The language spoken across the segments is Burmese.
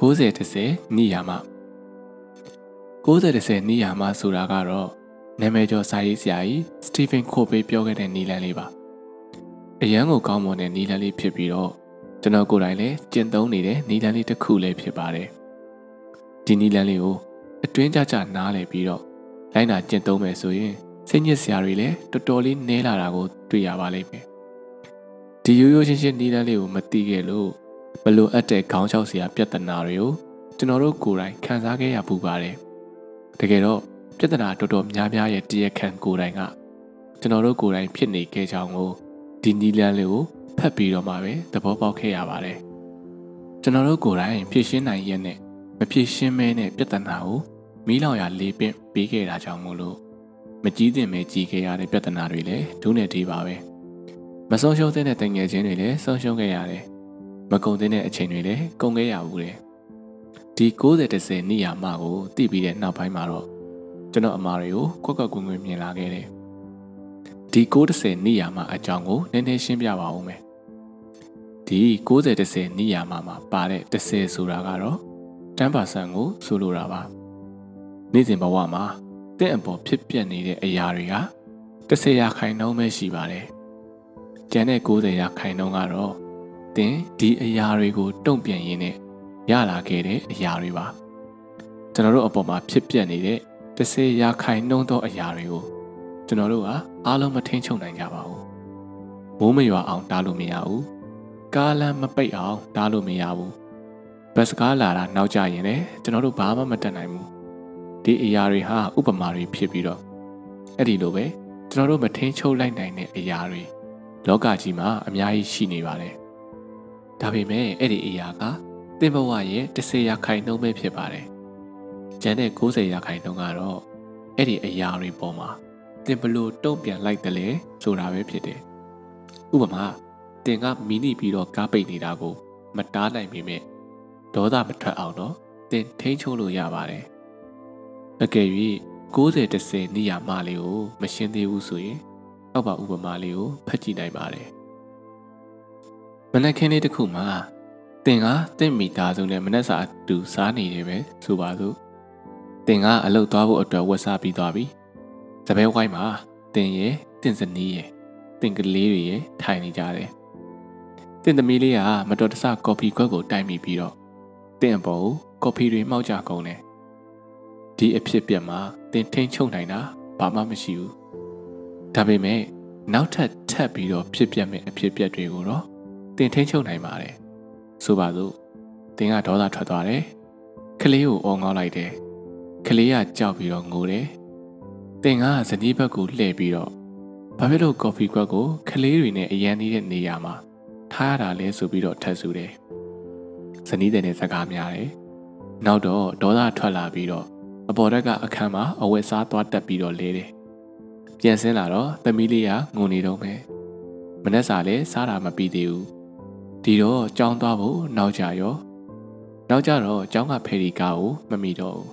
90-10နိယာမ90-10နိယာမဆိုတာကတော့နာမည်ကျော်စာရေးဆရာကြီးစတီဗင်ခိုဘေးပြောခဲ့တဲ့နီလန်လေးပါအရန်ကိုကောင်းမွန်တဲ့နီလန်လေးဖြစ်ပြီးတော့ကျွန်တော်ကိုယ်တိုင်လည်းကျင့်သုံးနေတဲ့နီလန်လေးတစ်ခုလည်းဖြစ်ပါတယ်ဒီနီလန်လေးကိုအတွင်းကြကြနားလည်ပြီးတော့လိုက်နာကျင့်သုံးမယ်ဆိုရင်စိတ်ညစ်စရာတွေလည်းတော်တော်လေးနည်းလာတာကိုတွေ့ရပါလိမ့်မယ်ဒီရိုးရိုးရှင်းရှင်းနီလန်လေးကိုမသိခဲ့လို့ မလိုအပ်တဲ့ခေါင်းချောက်စရာပြဿနာတွေကိုကျွန်တော်တို့ကိုယ်တိုင်ခံစားခဲ့ရပူပါတယ်တကယ်တော့ပြဿနာတော်တော်များများရဲ့တရခန့်ကိုယ်တိုင်ကကျွန်တော်တို့ကိုယ်တိုင်ဖြစ်နေခဲ့ကြောင်းကိုဒီနီလန်လေးကိုဖတ်ပြီးတော့မှပဲသဘောပေါက်ခဲ့ရပါတယ်ကျွန်တော်တို့ကိုယ်တိုင်ဖြည့်ရှင်းနိုင်ရဲ့နဲ့မဖြည့်ရှင်းမဲနဲ့ပြဿနာကိုမီးလောင်ရလေးပင့်ပေးခဲ့တာကြောင့်မို့လို့မကြီးတင်ပဲကြီးခဲ့ရတဲ့ပြဿနာတွေလည်းဒုနဲ့ဒီပါပဲမဆုံးရှုံးတဲ့တငယ်ချင်းတွေလည်းဆုံးရှုံးခဲ့ရတယ် မကုန်တဲ့အချိန်တွေလည်းကုန်ခဲ့ရဘူးတယ်ဒီ90 10နေရာမှကိုတည်ပြီးတဲ့နောက်ပိုင်းမှာတော့ကျွန်တော်အမားတွေကိုကွက်ကွက်ကွင်းကွင်းမြင်လာခဲ့တယ်ဒီ90နေရာမှအကြောင်းကိုနည်းနည်းရှင်းပြပါဦးမယ်ဒီ90 10နေရာမှမှာပါတဲ့10ဆိုတာကတော့10%ကိုဆိုလိုတာပါနေ့စဉ်ဘဝမှာတင့်အပေါ်ဖြစ်ပျက်နေတဲ့အရာတွေက10ရာခိုင်နှုန်းပဲရှိပါတယ်ကျန်တဲ့90ရာခိုင်နှုန်းကတော့ တင်ဒီအရာတွေကိုတုံ့ပြန်ရင်းနဲ့ရလာခဲ့တဲ့အရာတွေပါကျွန်တော်တို့အပေါ်မှာဖြစ်ပျက်နေတဲ့30ရာခိုင်နှုန်းသောအရာတွေကိုကျွန်တော်တို့ကအားလုံးမထိန်ချုပ်နိုင်ကြပါဘူးမိုးမရွာအောင်တားလို့မရဘူးကားလမ်းမပိတ်အောင်တားလို့မရဘူးဘတ်စကားလာတာနောက်ကျရင်လည်းကျွန်တော်တို့ဘာမှမတတ်နိုင်ဘူးဒီအရာတွေဟာဥပမာတွေဖြစ်ပြီးတော့အဲ့ဒီလိုပဲကျွန်တော်တို့မထိန်ချုပ်လိုက်နိုင်တဲ့အရာတွေလောကကြီးမှာအများကြီးရှိနေပါတယ် ဒါပေမဲ့အဲ့ဒီအရာကသင်ဘဝရဲ့10ရာခိုင်နှုန်းပဲဖြစ်ပါတယ်ကျန်တဲ့90ရာခိုင်နှုန်းကတော့အဲ့ဒီအရာတွေပေါ်မှာသင်ဘလို့တုံ့ပြန်လိုက်တယ်လဲဆိုတာပဲဖြစ်တယ်ဥပမာသင်ကမီနိပြီးတော့ကားပိတ်နေတာကို မတားနိုင်ပေမဲ့ဒေါသမထွက်အောင်တော့သင်ထိန်းချုပ်လို့ရပါတယ်အကယ်၍90 10နေရာမှလေးကိုမရှင်းသေးဘူးဆိုရင်အောက်ပါဥပမာလေးကိုဖတ်ကြည့်နိုင်ပါတယ် မနက်ခင်းလေးတစ်ခုမှာသင်ကတင့်မိသားစုနဲ့မနက်စာအတူစားနေတယ်ပဲဆိုပါစို့တင်ကအလုတ်သွားဖို့အတွက်ဝက်စားပြီးသွားပြီ။စပယ်ဝိုင်းမှာတင်ရဲ့တင်စနီးရဲ့တင်ကလေးတွေရဲ့ထိုင်နေကြတယ်။တင်သမီးလေးကမတော်တဆကော်ဖီခွက်ကိုတိုက်မိပြီးတော့တင်အပေါ်ကော်ဖီတွေမှောက်ကြကုန်တယ်။ဒီအဖြစ်ပြက်မှာတင်ထိန်ချုပ်နိုင်တာဘာမှမရှိဘူး။ဒါပေမဲ့နောက်ထပ်ထပ်ပြီးတော့ဖြစ်ပြက်မဲ့အဖြစ်ပြက်တွေကိုတော့ တင်ထိန်ချုပ်နိုင်ပါတယ်။ဆိုပါစို့တင်ကဒေါသထွက်သွားတယ်။ကလေးကိုအော်ငေါလိုက်တယ်။ကလေးကကြောက်ပြီးတော့ငိုတယ်။တင်ကဇနီးဘက်ကိုလှည့်ပြီးတော့ဘာဖြစ်လို့ကော်ဖီကွက်ကိုကလေးတွေနဲ့အရန်နေတဲ့နေရာမှာထားရတာလဲဆိုပြီးတော့ထပ်ဆူတယ်။ဇနီးတဲ့နဲ့စကားများတယ်။နောက်တော့ဒေါသထွက်လာပြီးတော့အပေါ်တက်ကအခန်းမှာအဝတ်စားသွားတက်ပြီးတော့လဲတယ်။ပြန်ဆင်းလာတော့သမီးလေးကငိုနေတော့မယ်။မနှက်စာလည်းစားတာမပြီးသေးဘူး။ ဒီတော့ကြောင်းသွားဖို့နောက်ကြရောနောက်ကြတော့ကျောင်းကဖယ်ရီကားကိုမမိတော့ဘူး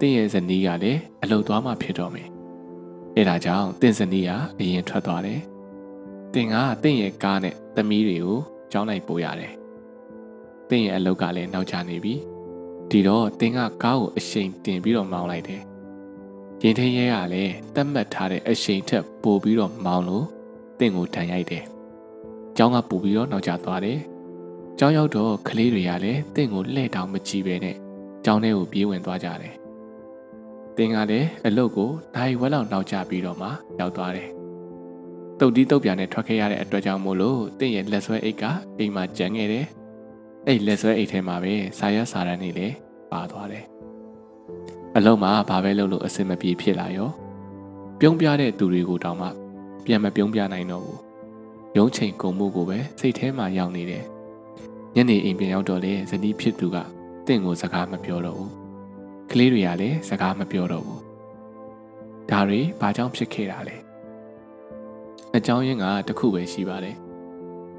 တင့်ရဲ့ဇနီးကလည်းအလုတ်သွားမှဖြစ်တော့မယ်။အဲဒါကြောင့်တင့်ဇနီးကအရင်ထွက်သွားတယ်။တင်ကတင့်ရဲ့ကားနဲ့သမီးတွေကိုကြောင်းလိုက်ပို့ရတယ်။တင့်ရဲ့အလုတ်ကလည်းနောက်ကျနေပြီ။ဒီတော့တင်ကကားကိုအရှိန်တင်ပြီးတော့မောင်းလိုက်တယ်။ရင်ထင်းရဲကလည်းတတ်မှတ်ထားတဲ့အရှိန်ထက်ပိုပြီးတော့မောင်းလို့တင့်ကိုတန်ရိုက်တယ်။ ကျောင်းကပူပြီးတော့နောက်ကျသွားတယ်။ကျောင်းရောက်တော့ကလေးတွေကလည်းတင့်ကိုလှည့်တောင်မကြည့်ပဲနဲ့ကျောင်းထဲကိုပြေးဝင်သွားကြတယ်။တင်ကလည်းအလုတ်ကိုနိုင်ဝက်လောက်နောက်ကျပြီးတော့မှရောက်သွားတယ်။တုတ်တီးတုတ်ပြန်နဲ့ထွက်ခဲ့ရတဲ့အတွက်ကြောင့်မို့လို့တင့်ရဲ့လက်ဆွဲအိတ်ကအိမ်မှာကျန်ခဲ့တယ်။အဲ့လက်ဆွဲအိတ်ထဲမှာပဲစာရွက်စာတမ်းတွေလည်းပါသွားတယ်။အလုံးမှာဘာပဲလုပ်လို့အဆင်မပြေဖြစ်လာရော။ပြုံးပြတဲ့သူတွေကိုတောင်မှပြန်မပြုံးပြနိုင်တော့ဘူး။ ရုံးချိန်ကုန်မှုကိုပဲစိတ်ထဲမှာရောက်နေတယ်။ညနေအိမ်ပြန်ရောက်တော့လေဇနီးဖြစ်သူကတင့်ကိုစကားမပြောတော့ဘူးကလေးတွေကလည်းစကားမပြောတော့ဘူးဒါတွေဘာကြောင့်ဖြစ်ခဲ့တာလဲအကြောင်းရင်းကတခုပဲရှိပါတယ်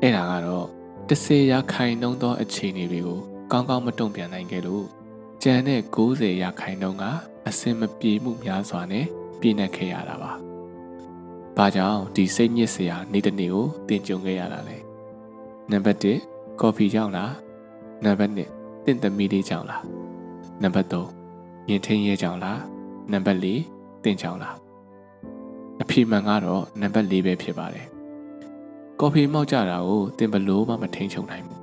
အဲ့ဒါကတော့30ရာခိုင်နှုန်းသောအခြေအနေတွေကိုကောင်းကောင်းမတုံ့ပြန်နိုင်ခဲ့လို့ကျန်တဲ့90ရာခိုင်နှုန်းကအစင်မပြေမှုများစွာနဲ့ပြည့်နှက်ခဲ့ရတာပါ။ ဘာကြောင့်ဒီစိတ်ညစ်စရာနေ့တစ်နေ့ကိုတင်ကြုံခဲ့ရတာလဲ။နံပါတ်1ကော်ဖီကြောင့်လား။နံပါတ်2တင့်သမီးလေးကြောင့်လားနံပါတ်3ရင်ထင်းရဲကြောင့်လားနံပါတ်4တင့်ကြောင့်လားအဖြေမှန်ကတော့နံပါတ်4ပဲဖြစ်ပါတယ်ကော်ဖီမောက်ကြတာကိုတင်ဘလို့မှမထိန်ချုံနိုင်ဘူး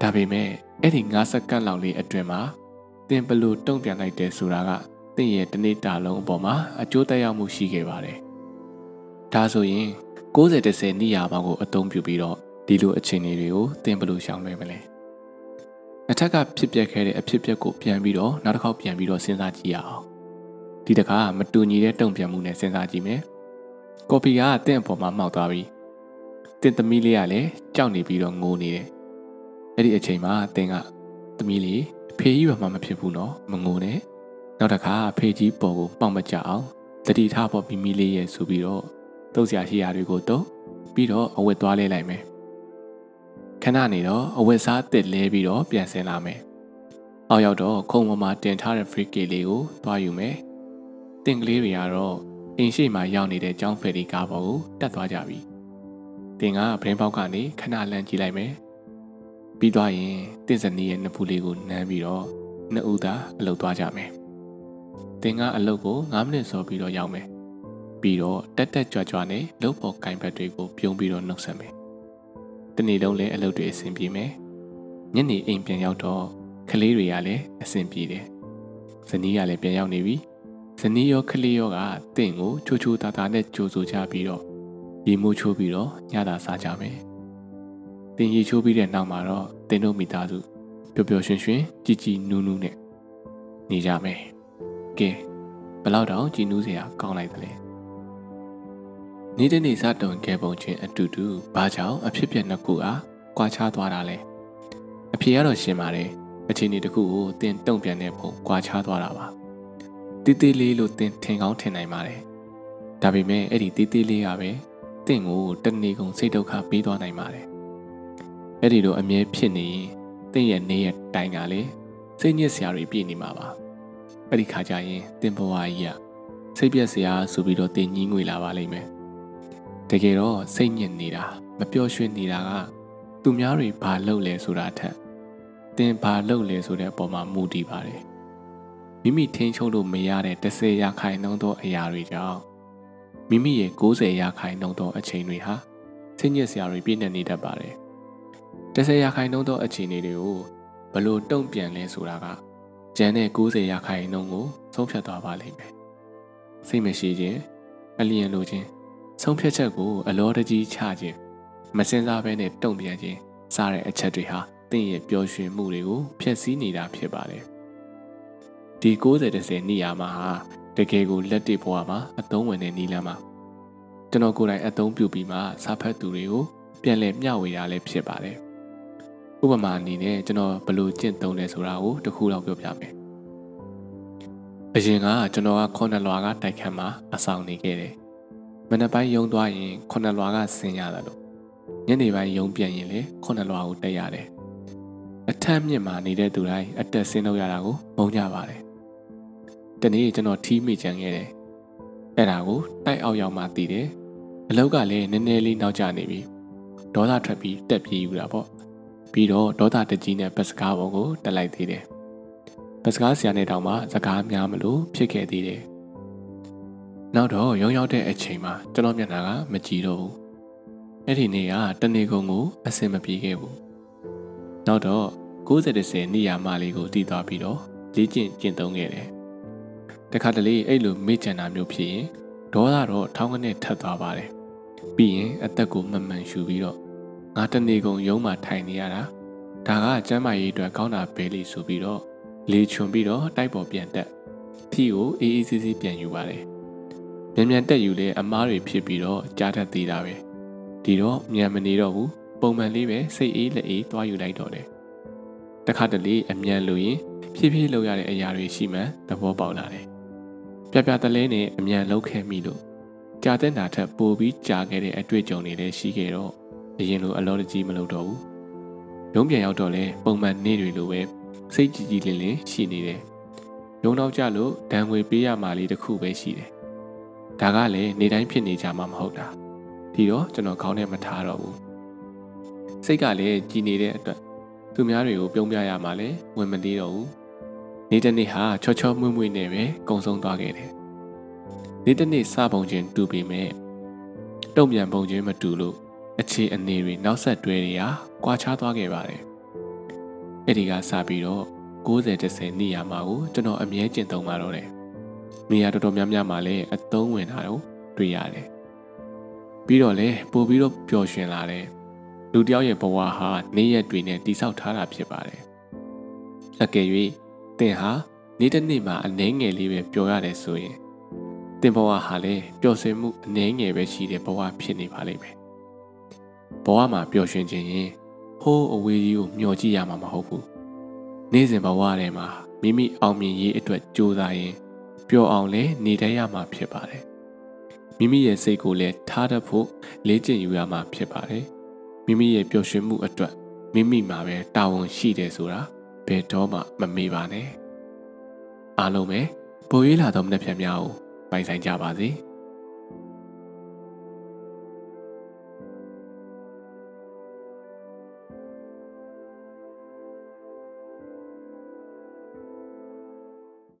ဒါပေမဲ့အဲ့ဒီ9စက္ကန့်လောက်လေးအတွင်းမှာတင်ဘလို့တုံ့ပြန်လိုက်တယ်ဆိုတာကတင့်ရဲ့တနေ့တာလုံးအပေါ်မှာအကျိုးသက်ရောက်မှုရှိခဲ့ပါတယ် ဒါဆိုရင်60 10နိယာပေါင်းကိုအသုံးပြုပြီးတော့ဒီလိုအခြေအနေတွေကိုတင်ဘလို့ရှောင်လွှဲမလဲအထက်ကဖြစ်ပျက်ခဲ့တဲ့အဖြစ်ပျက်ကိုပြန်ပြီးတော့နောက်တစ်ခေါက်ပြန်ပြီးတော့စဉ်းစားကြည့်ရအောင်ဒီတခါမတူညီတဲ့တုံ့ပြန်မှုနဲ့စဉ်းစားကြည့်မယ်ကော်ပီကတင့်အပေါ်မှာမှောက်သွားပြီတင်သမီးလေးကလည်းကြောက်နေပြီးတော့ငိုနေတယ်အဲ့ဒီအချိန်မှာတင်ကသမီးလေးဖေးကြီးဘာမှမဖြစ်ဘူးနော်မငိုနဲ့နောက်တစ်ခါဖေးကြီးပေါ်ကိုပေါက်မကြအောင်တတိထားဖို့မိမိလေးရဲ့ဆိုပြီးတော့ တုတ်ဆရာရှိရာတွေကိုတုတ်ပြီးတော့အဝတ်သွားလဲလိုက်မယ်ခဏနေတော့အဝတ်စားတစ်လဲပြီးတော့ပြန်ဆင်းလာမယ်အောက်ရောက်တော့ခုံပေါ်မှာတင်ထားတဲ့ free key လေးကိုသွားယူမယ်တင်ကလေးတွေကတော့အင်းရှိမှရောက်နေတဲ့ကျောင်းဖယ်ရီကားပေါ်ကိုတက်သွားကြပြီတင်ကဗရင်ပေါက်ကနေခဏလန့်ကြည့်လိုက်မယ်ပြီးသွားရင်တင့်စနီးရဲ့နှစ်ဖူးလေးကိုနမ်းပြီးတော့နှစ်ဦးသာအလုပ်သွားကြမယ်တင်ကအလုပ်ကို9မိနစ်စောပြီးတော့ရောက်မယ် ပြီးတော့တက်တက်ကြွကြွနဲ့လုပ်ဖို့ကင်ဘတ်တွေကိုပြုံးပြီးတော့နှုတ်ဆက်မယ်တနေ့လုံးလည်းအလုပ်တွေအဆင်ပြေမယ်ညနေအိမ်ပြန်ရောက်တော့ကလေးတွေကလည်းအဆင်ပြေတယ်ဇနီးကလည်းပြန်ရောက်နေပြီဇနီးရောကလေးရောကတင့်ကိုချိုချိုတာတာနဲ့ကြိုဆိုကြပြီးတော့ရေမိုးချိုးပြီးတော့ညတာစားကြမယ်တင်ရေချိုးပြီးတဲ့နောက်မှာတော့တင်တို့မိသားစုပျော်ပျော်ရွှင်ရွှင်ကြည်ကြည်နူးနူးနဲ့နေကြမယ်ကဲဘလောက်တောင်ကြည်နူးစရာကောင်းလိုက်သလဲ နေတဲ့နေစားတုံခဲ့ပုံချင်းအတူတူဘာကြောင့်အဖြစ်ပြက်နှစ်ခုအားကွာခြားသွားတာလဲအဖြေကတော့ရှင်းပါတယ်အခြေအနေတစ်ခုကိုတင်တုံ့ပြန်တဲ့ပုံကွာခြားသွားတာပါတီးတီးလေးလို့တင်ထင်ကောင်းထင်နိုင်ပါတယ်ဒါပေမဲ့အဲ့ဒီတီးတီးလေးကပဲတင့်ကိုတနေ့ကုန်စိတ်ဒုက္ခပေးသွားနိုင်ပါတယ်အဲ့ဒီလိုအမြဲဖြစ်နေရင်တင့်ရဲ့နေရဲ့တိုင်ကလည်းစိတ်ညစ်စရာတွေပြည့်နေမှာပါအဲ့ဒီခါကျရင်တင်ဘဝကြီးကစိတ်ပြက်စရာဆိုပြီးတော့တင်ကြီးငွေလာပါလိမ့်မယ် တကယ်တော့စိတ်ညစ်နေတာမပျော်ရွှင်နေတာကသူများတွေဘာလုပ်လဲဆိုတာထက်တင်ဘာလုပ်လဲဆိုတဲ့အပေါ်မှာမူတည်ပါတယ်မိမိထိန်းချုပ်လို့မရတဲ့30ရာခိုင်နှုန်းသောအရာတွေကြောင့်မိမိရဲ့90ရာခိုင်နှုန်းသောအချိန်တွေဟာစိတ်ညစ်စရာတွေပြည့်နေနေတတ်ပါတယ်30ရာခိုင်နှုန်းသောအခြေအနေတွေကိုဘလို့တုံ့ပြန်လဲဆိုတာကကျန်တဲ့90ရာခိုင်နှုန်းကိုဆုံးဖြတ်သွားပါလိမ့်မယ်စိတ်မရှိခြင်းအလျင်လိုခြင်း ဆုံးဖြတ်ချက်ကိုအလောတကြီးချခြင်းမစင်စားဘဲနဲ့တုံ့ပြန်ခြင်းစတဲ့အချက်တွေဟာတင့်ရဲ့ပျော်ရွှင်မှုတွေကိုဖျက်ဆီးနေတာဖြစ်ပါတယ်ဒီ90 30နေရာမှာဟာတကယ်ကိုလက်တွေ့ဘဝမှာအသုံးဝင်တဲ့နည်းလမ်းမှာကျွန်တော်ကိုယ်တိုင်အသုံးပြုပြီးမှစာဖတ်သူတွေကိုပြန်လည်မျှဝေရလဲဖြစ်ပါတယ်ဥပမာအနေနဲ့ကျွန်တော်ဘယ်လိုကျင့်သုံးလဲဆိုတာကိုတစ်ခုတော့ပြောပြမယ်အရင်ကကျွန်တော်ကခုနှစ်လွာကတိုက်ခန်းမှာအဆောင်နေခဲ့တယ် မနက်ပိုင်းရုံသွားရင်ခုနှစ်လွာကဆင်းရတယ်လို့ညနေပိုင်းရုံပြန်ရင်လည်းခုနှစ်လွာကိုတက်ရတယ်အထက်မြင့်မှာနေတဲ့သူတိုင်းအတက်ဆင်းလို့ရတာကိုမုန်းကြပါတယ်တနေ့ကျွန်တော်ထီးမိချန်ခဲ့တယ်အဲ့ဒါကိုတိုက်အောက်ရောက်မှသိတယ်အလောက်ကလည်းနည်းနည်းလေးနောက်ကျနေပြီဒေါသထွက်ပြီးတက်ပြေးယူတာပေါ့ပြီးတော့ဒေါသတကြီးနဲ့ပတ်စကားပေါ်ကိုတက်လိုက်သေးတယ်ပတ်စကားဆရာနဲ့တောင်မှစကားများမလို့ဖြစ်ခဲ့သေးတယ် နောက်တော့ရုံရောက်တဲ့အချိန်မှာကျွန်တော်မျက်နှာကမကြည့်တော့ဘူးအဲ့ဒီနေ့ကတနေ့ကုန်ကိုအဆင်မပြေခဲ့ဘူးနောက်တော့90 10နေရာမလေးကိုတည်သွားပြီးတော့လေ့ကျင့်ကျင့်သုံးခဲ့တယ်တခါတလေအဲ့လိုမေ့ချင်တာမျိုးဖြစ်ရင်ဒေါသတော့ထောင်းကနေထပ်သွားပါတယ်ပြီးရင်အသက်ကိုမမှန်ရှူပြီးတော့ငါတနေကုန်ရုံးမှထိုင်နေရတာဒါကကျမ်းမာရေးအတွက်ကောင်းတာပဲလေဆိုပြီးတော့လေချွန်ပြီးတော့တိုက်ပေါ်ပြန်တက်ထီကိုအေးအေးဆေးဆေးပြန်ယူပါတယ် မြန်မြန်တက်ယူလေအမားတွေဖြစ်ပြီးတော့ကြားတတ်သေးတာပဲဒီတော့မြန်မနေတော့ဘူးပုံမှန်လေးပဲစိတ်အေးလက်အေးသွားယူလိုက်တော့တယ်တခါတလေအမြန်လို့ရင်ဖြည်းဖြည်းလုပ်ရတဲ့အရာတွေရှိမှသဘောပေါက်လာတယ်ပြပြတလဲနဲ့အမြန်လုပ်ခဲ့မိလို့ကြာတဲ့နာထက်ပိုပြီးကြာခဲ့တဲ့အတွေ့အကြုံတွေလည်းရှိခဲ့တော့အရင်လိုအလောတကြီးမလုပ်တော့ဘူးရုံးပြန်ရောက်တော့လဲပုံမှန်နေ့တွေလိုပဲစိတ်ကြည်ကြည်လင်လင်ရှိနေတယ်ရုံနောက်ကြလို့ဒဏ်ငွေပေးရမှလေးတစ်ခုပဲရှိတယ် ဒါကလည်းနေတိုင်းဖြစ်နေကြမှာမဟုတ်တာဒီတော့ကျွန်တော်ခေါင်းထဲမထားတော့ဘူးစိတ်ကလည်းကြည်နေတဲ့အတွက်သူများတွေကိုပြုံးပြရမှလည်းဝင်မသေးတော့ဘူးနေ့တစ်နေ့ဟာချောချောမွေ့မွေ့နဲ့ပဲကုံဆုံးသွားခဲ့တယ်နေ့တစ်နေ့စပုံချင်းတူပေမဲ့တုံ့ပြန်ပုံချင်းမတူလို့အခြေအနေတွေနောက်ဆက်တွဲတွေဟာကွာခြားသွားခဲ့ပါတယ်အဲ့ဒီကစပြီးတော့90 10နေရာမှာကိုကျွန်တော်အမြဲကျင့်သုံးပါတော့တယ် နေရာတော်တော်များများမှာလည်းအသုံးဝင်တာတော့တွေ့ရတယ်ပြီးတော့လည်းပို့ပြီးတော့ပျော်ရွှင်လာတယ်လူတယောက်ရဲ့ဘဝဟာနေ့ရက်တွေနဲ့တိဆောက်ထားတာဖြစ်ပါတယ်အကယ်၍သင်ဟာနေ့တစ်နေ့မှာအနှဲငယ်လေးပဲပျော်ရတယ်ဆိုရင်သင်ဘဝဟာလည်းပျော်ရွှင်မှုအနှဲငယ်ပဲရှိတဲ့ဘဝဖြစ်နေပါလိမ့်မယ်ဘဝမှာပျော်ရွှင်ခြင်းရင်ဟိုးအဝေးကြီးကိုမျှော်ကြည့်ရမှာမဟုတ်ဘူးနေ့စဉ်ဘဝထဲမှာမိမိအောင်မြင်ရေးအတွက်ကြိုးစားရင် ပျော်အောင်လဲနေတတ်ရမှာဖြစ်ပါတယ်မိမိရဲ့စိတ်ကိုလည်းထားတတ်ဖို့လေ့ကျင့်ယူရမှာဖြစ်ပါတယ်မိမိရဲ့ပျော်ရွှင်မှုအတွက်မိမိမှာပဲတာဝန်ရှိတယ်ဆိုတာဘယ်တော့မှမမေ့ပါနဲ့အားလုံးပဲပိုရေးလာသောမနှက်ဖြန်များကိုပိုင်ဆိုင်ကြပါစေ။